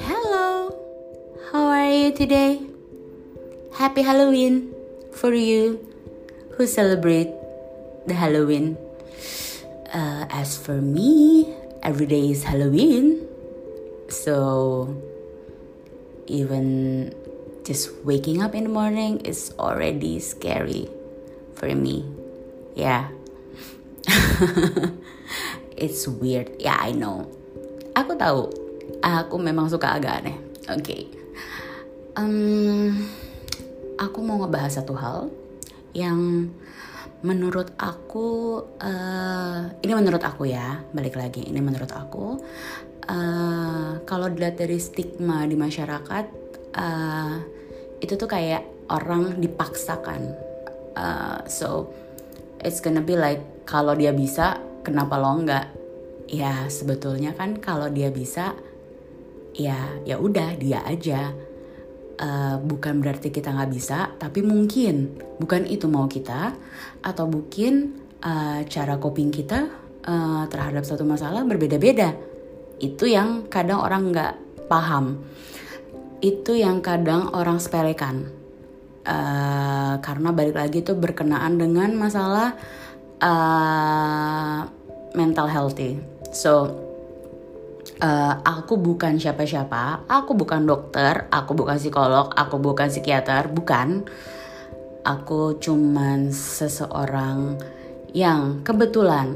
Hello, how are you today? Happy Halloween for you who celebrate the Halloween. Uh, as for me, every day is Halloween, so even just waking up in the morning is already scary for me. Yeah. It's weird. Ya, yeah, I know. Aku tahu. Aku memang suka agak aneh. Oke. Okay. Um, aku mau ngebahas satu hal yang menurut aku uh, ini menurut aku ya balik lagi ini menurut aku uh, kalau dilihat dari stigma di masyarakat uh, itu tuh kayak orang dipaksakan uh, so it's gonna be like kalau dia bisa kenapa lo enggak ya sebetulnya kan kalau dia bisa ya ya udah dia aja. Uh, bukan berarti kita nggak bisa tapi mungkin. Bukan itu mau kita atau mungkin uh, cara coping kita uh, terhadap satu masalah berbeda-beda. Itu yang kadang orang nggak paham. Itu yang kadang orang sepelekan. Uh, karena balik lagi itu berkenaan dengan masalah uh, mental healthy. So uh, aku bukan siapa-siapa, aku bukan dokter, aku bukan psikolog, aku bukan psikiater, bukan. Aku cuman seseorang yang kebetulan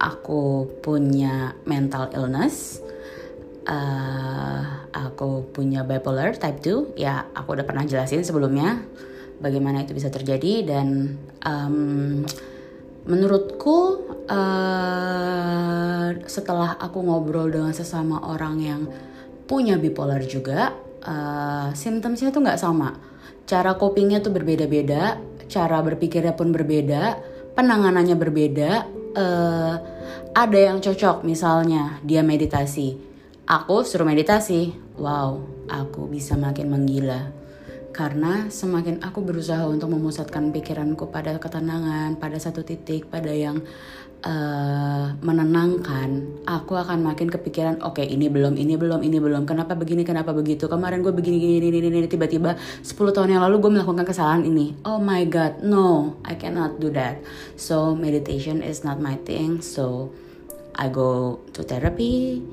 aku punya mental illness. Uh, aku punya bipolar type 2 ya aku udah pernah jelasin sebelumnya bagaimana itu bisa terjadi dan um, menurutku uh, setelah aku ngobrol dengan sesama orang yang punya bipolar juga uh, simptomsnya tuh nggak sama. Cara copingnya tuh berbeda-beda cara berpikirnya pun berbeda penanganannya berbeda uh, ada yang cocok misalnya dia meditasi. Aku suruh meditasi. Wow aku bisa makin menggila karena semakin aku berusaha untuk memusatkan pikiranku pada ketenangan, pada satu titik, pada yang uh, menenangkan, aku akan makin kepikiran, oke okay, ini belum, ini belum, ini belum, kenapa begini, kenapa begitu, kemarin gue begini, gini, gini, gini, tiba-tiba 10 tahun yang lalu gue melakukan kesalahan ini, oh my god, no, I cannot do that. So meditation is not my thing, so I go to therapy,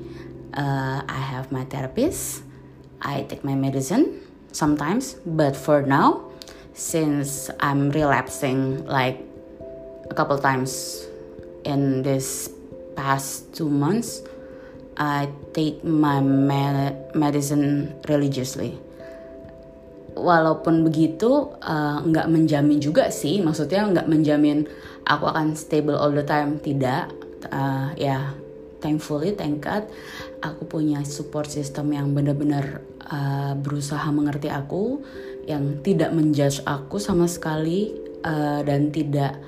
uh, I have my therapist, I take my medicine, sometimes, but for now, since I'm relapsing like a couple times in this past two months, I take my med medicine religiously. Walaupun begitu, uh, nggak menjamin juga sih. Maksudnya nggak menjamin aku akan stable all the time. Tidak, uh, ya thankfully thank God aku punya support system yang benar-benar uh, berusaha mengerti aku yang tidak menjudge aku sama sekali uh, dan tidak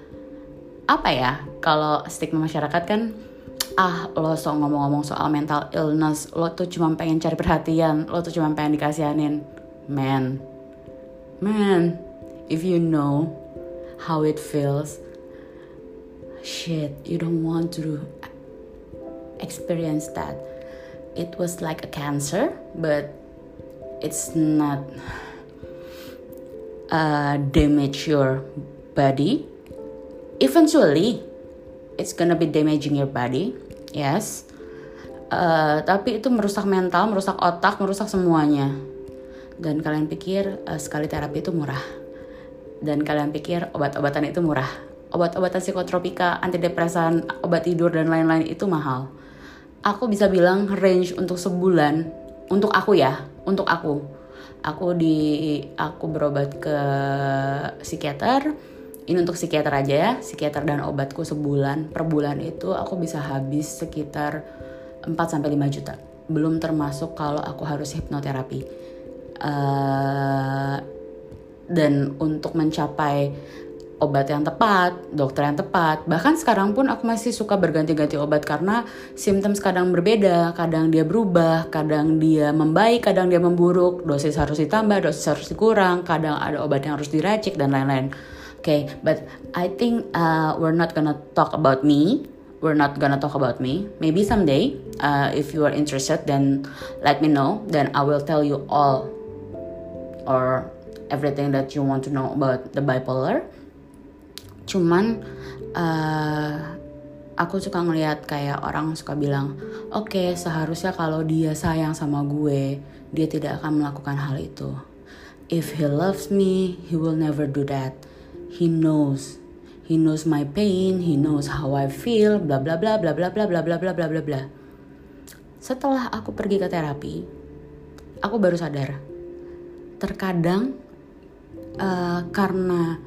apa ya kalau stigma masyarakat kan ah lo so ngomong-ngomong soal mental illness lo tuh cuma pengen cari perhatian lo tuh cuma pengen dikasihanin. Man man if you know how it feels shit you don't want to experience that. It was like a cancer, but it's not uh, damage your body. Eventually, it's gonna be damaging your body, yes. Uh, tapi itu merusak mental, merusak otak, merusak semuanya. Dan kalian pikir uh, sekali terapi itu murah. Dan kalian pikir obat-obatan itu murah. Obat-obatan psikotropika, antidepresan, obat tidur dan lain-lain itu mahal aku bisa bilang range untuk sebulan untuk aku ya untuk aku. Aku di aku berobat ke psikiater. Ini untuk psikiater aja ya psikiater dan obatku sebulan per bulan itu aku bisa habis sekitar 4 sampai 5 juta. Belum termasuk kalau aku harus hipnoterapi. Uh, dan untuk mencapai obat yang tepat, dokter yang tepat. Bahkan sekarang pun aku masih suka berganti-ganti obat karena simptom kadang berbeda, kadang dia berubah, kadang dia membaik, kadang dia memburuk, dosis harus ditambah, dosis harus dikurang, kadang ada obat yang harus diracik dan lain-lain. Oke, okay, but I think uh, we're not gonna talk about me. we're not gonna talk about me. Maybe someday, uh, if you are interested, then let me know. Then I will tell you all or everything that you want to know about the bipolar. Cuman uh, aku suka ngelihat kayak orang suka bilang, oke okay, seharusnya kalau dia sayang sama gue, dia tidak akan melakukan hal itu. If he loves me, he will never do that. He knows he knows my pain, he knows how I feel, bla bla bla bla bla bla bla bla bla bla bla bla. Setelah aku pergi ke terapi, aku baru sadar. Terkadang uh, karena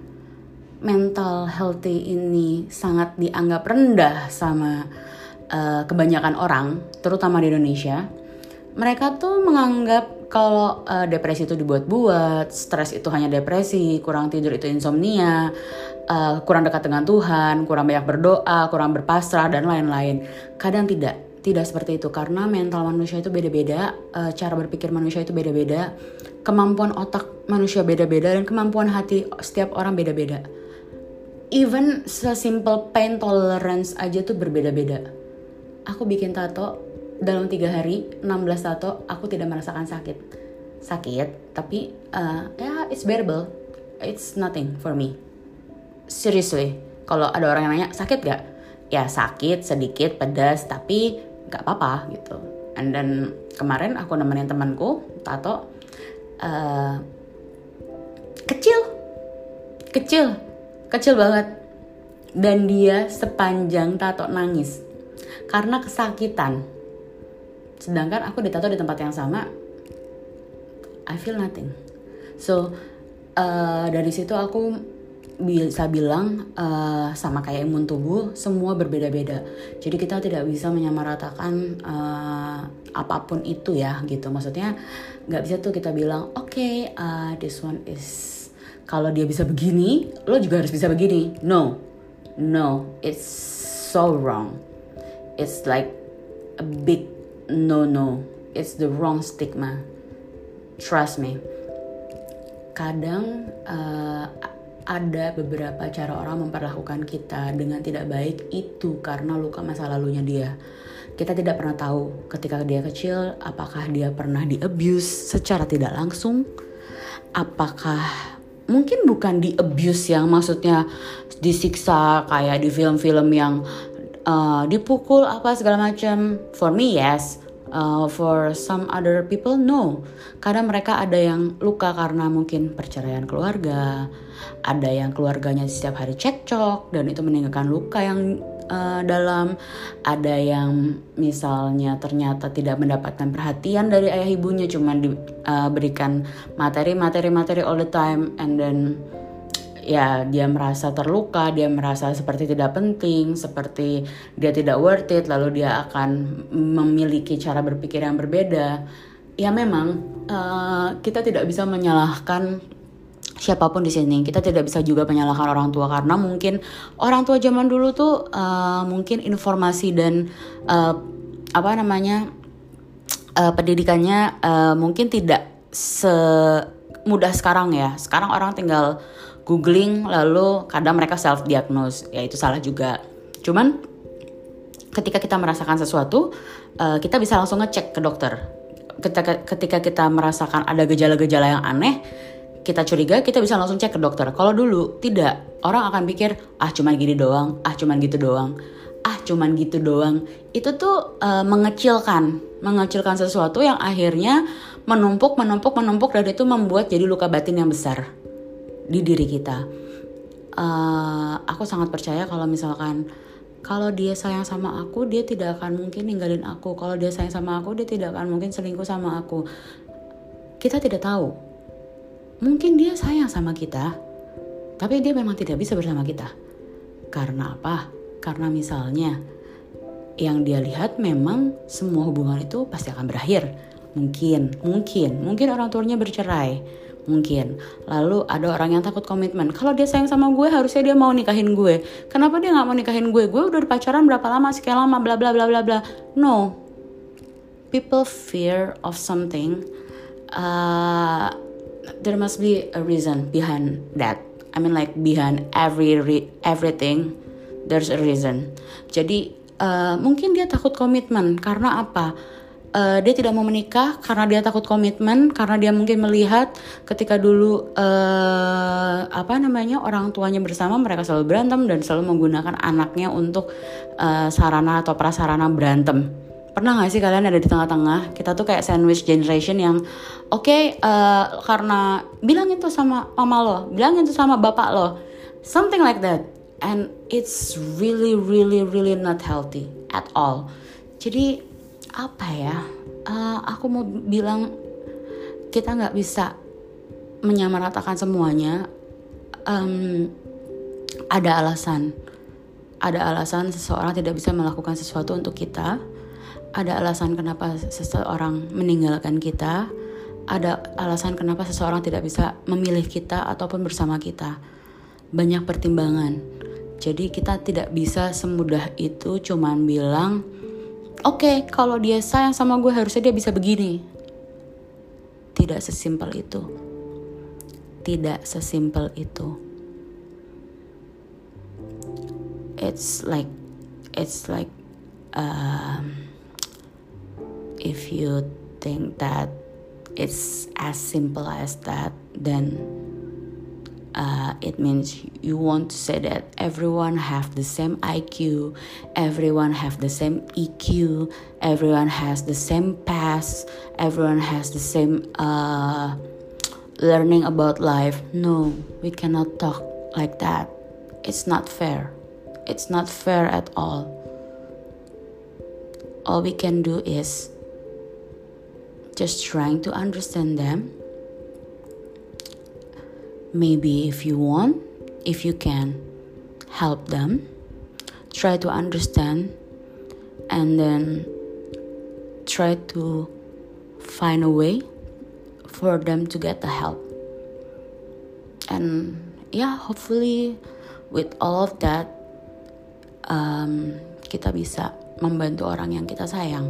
mental healthy ini sangat dianggap rendah sama uh, kebanyakan orang, terutama di Indonesia, mereka tuh menganggap kalau uh, depresi itu dibuat-buat, stres itu hanya depresi, kurang tidur itu insomnia, uh, kurang dekat dengan Tuhan, kurang banyak berdoa, kurang berpasrah dan lain-lain. Kadang tidak, tidak seperti itu karena mental manusia itu beda-beda, uh, cara berpikir manusia itu beda-beda, kemampuan otak manusia beda-beda dan kemampuan hati setiap orang beda-beda. Even sesimpel pain tolerance aja tuh berbeda-beda. Aku bikin tato dalam tiga hari 16 tato aku tidak merasakan sakit. Sakit tapi uh, ya it's bearable. It's nothing for me. Seriously kalau ada orang yang nanya sakit gak ya sakit sedikit pedas tapi nggak apa-apa gitu. And then kemarin aku nemenin temanku tato uh, kecil. Kecil kecil banget. Dan dia sepanjang tato nangis. Karena kesakitan. Sedangkan aku ditato di tempat yang sama I feel nothing. So uh, dari situ aku bisa bilang uh, sama kayak imun tubuh semua berbeda-beda. Jadi kita tidak bisa menyamaratakan uh, apa pun itu ya gitu. Maksudnya nggak bisa tuh kita bilang oke okay, uh, this one is kalau dia bisa begini lo juga harus bisa begini. No. No it's so wrong. It's like a big no no. It's the wrong stigma. Trust me. Kadang uh, ada beberapa cara orang memperlakukan kita dengan tidak baik itu karena luka masa lalunya dia. Kita tidak pernah tahu ketika dia kecil apakah dia pernah di abuse secara tidak langsung, apakah mungkin bukan di abuse yang maksudnya disiksa kayak di film-film yang uh, dipukul apa segala macam. For me yes, Uh, for some other people no. Kadang mereka ada yang luka karena mungkin perceraian keluarga, ada yang keluarganya setiap hari cekcok dan itu meninggalkan luka yang uh, dalam, ada yang misalnya ternyata tidak mendapatkan perhatian dari ayah ibunya, cuma diberikan uh, materi materi materi all the time and then ya dia merasa terluka, dia merasa seperti tidak penting, seperti dia tidak worth it, lalu dia akan memiliki cara berpikir yang berbeda. Ya memang uh, kita tidak bisa menyalahkan siapa pun di sini. Kita tidak bisa juga menyalahkan orang tua karena mungkin orang tua zaman dulu tuh uh, mungkin informasi dan uh, apa namanya uh, pendidikannya uh, mungkin tidak semudah sekarang ya. Sekarang orang tinggal googling lalu kadang mereka self diagnose ya itu salah juga cuman ketika kita merasakan sesuatu uh, kita bisa langsung ngecek ke dokter ketika ketika kita merasakan ada gejala-gejala yang aneh kita curiga kita bisa langsung cek ke dokter kalau dulu tidak orang akan pikir ah cuman gini doang ah cuman gitu doang ah cuman gitu doang itu tuh uh, mengecilkan mengecilkan sesuatu yang akhirnya menumpuk menumpuk menumpuk dan itu membuat jadi luka batin yang besar di diri kita. Uh, aku sangat percaya kalau misalkan kalau dia sayang sama aku, dia tidak akan mungkin ninggalin aku. Kalau dia sayang sama aku, dia tidak akan mungkin selingkuh sama aku. Kita tidak tahu. Mungkin dia sayang sama kita, tapi dia memang tidak bisa bersama kita. Karena apa? Karena misalnya yang dia lihat memang semua hubungan itu pasti akan berakhir. Mungkin, mungkin, mungkin orang tuanya bercerai. Mungkin. Lalu ada orang yang takut komitmen. Kalau dia sayang sama gue harusnya dia mau nikahin gue. Kenapa dia nggak mau nikahin gue? Gue udah pacaran berapa lama? Sekian lama bla bla bla bla bla. No. People fear of something. Uh, there must be a reason behind that. I mean like behind every re everything there's a reason. Jadi uh, mungkin dia takut komitmen. Karena apa? Uh, dia tidak mau menikah karena dia takut komitmen karena dia mungkin melihat ketika dulu uh, apa namanya orang tuanya bersama mereka selalu berantem dan selalu menggunakan anaknya untuk uh, sarana atau prasarana berantem pernah gak sih kalian ada di tengah-tengah? Kita tuh kayak sandwich generation yang oke okay, uh, karena bilang itu sama mama lo bilang itu sama bapak lo. Something like that. And it's really really really not healthy at all. Jadi apa ya? Uh, aku mau bilang kita nggak bisa menyamaratakan semuanya. Um, ada alasan. Ada alasan seseorang tidak bisa melakukan sesuatu untuk kita ada alasan kenapa seseorang meninggalkan kita ada alasan kenapa seseorang tidak bisa memilih kita ataupun bersama kita. Banyak pertimbangan. Jadi kita tidak bisa semudah itu cuman bilang oke okay, kalau dia sayang sama gue harusnya dia bisa begini. Tidak sesimpel itu. Tidak sesimpel itu. It's like it's like um, if you think that it's as simple as that then uh, it means you want to say that everyone have the same IQ, everyone have the same EQ, everyone has the same past, everyone has the same uh, learning about life. No, we cannot talk like that. It's not fair. It's not fair at all. All we can do is just trying to understand them Maybe if you want, if you can, help them, try to understand, and then try to find a way for them to get the help. And yeah, hopefully, with all of that, um, kita bisa membantu orang yang kita sayang.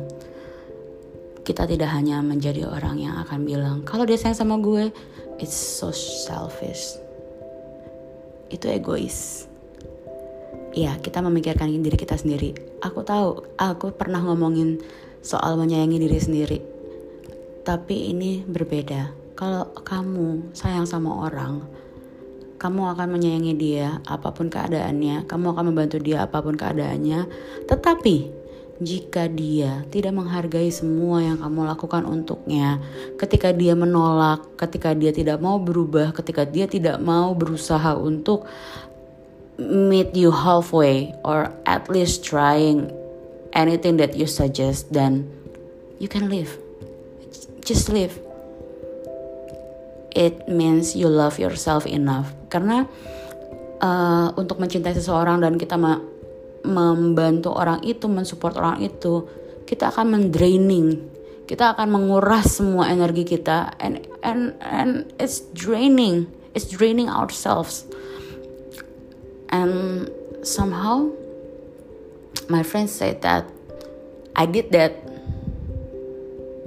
Kita tidak hanya menjadi orang yang akan bilang, kalau dia sayang sama gue, it's so selfish. Itu egois. Ya kita memikirkan diri kita sendiri. Aku tahu aku pernah ngomongin soal menyayangi diri sendiri. Tapi ini berbeda. Kalau kamu sayang sama orang kamu akan menyayangi dia apa pun keadaannya kamu akan membantu dia apa pun keadaannya. Tetapi jika dia tidak menghargai semua yang kamu lakukan untuknya, ketika dia menolak, ketika dia tidak mau berubah, ketika dia tidak mau berusaha untuk meet you halfway or at least trying anything that you suggest, then you can leave. Just leave. It means you love yourself enough. Karena uh, untuk mencintai seseorang dan kita membantu orang itu, mensupport orang itu, kita akan mendraining, kita akan menguras semua energi kita, and and and it's draining, it's draining ourselves, and somehow my friend said that I did that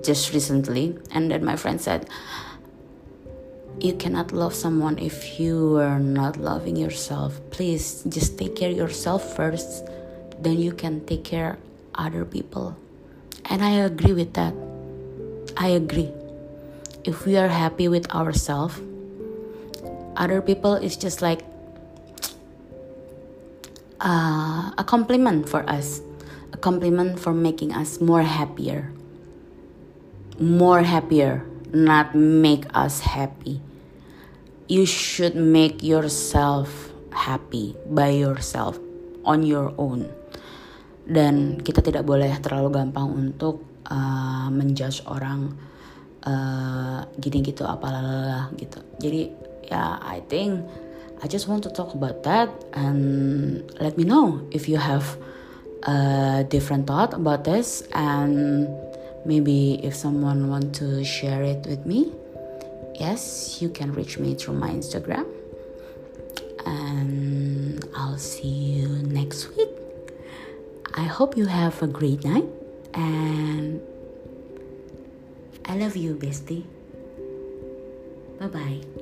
just recently, and then my friend said you cannot love someone if you are not loving yourself. Please just take care of yourself first then you can take care other people. And i agree with that. I agree. If we are happy with ourselves other people is just like uh, a compliment for us. A compliment for making us more happier. More happier not make us happy. You should make yourself happy by yourself on your own dan kita tidak boleh terlalu gampang untuk uh, menjudge orang uh, gini gitu apalah gitu jadi ya yeah, I think I just want to talk about that and let me know if you have a different thought about this and maybe if someone want to share it with me yes, you can reach me through my Instagram. And I'll see you next week. I hope you have a great night and I love you, bestie. Bye bye.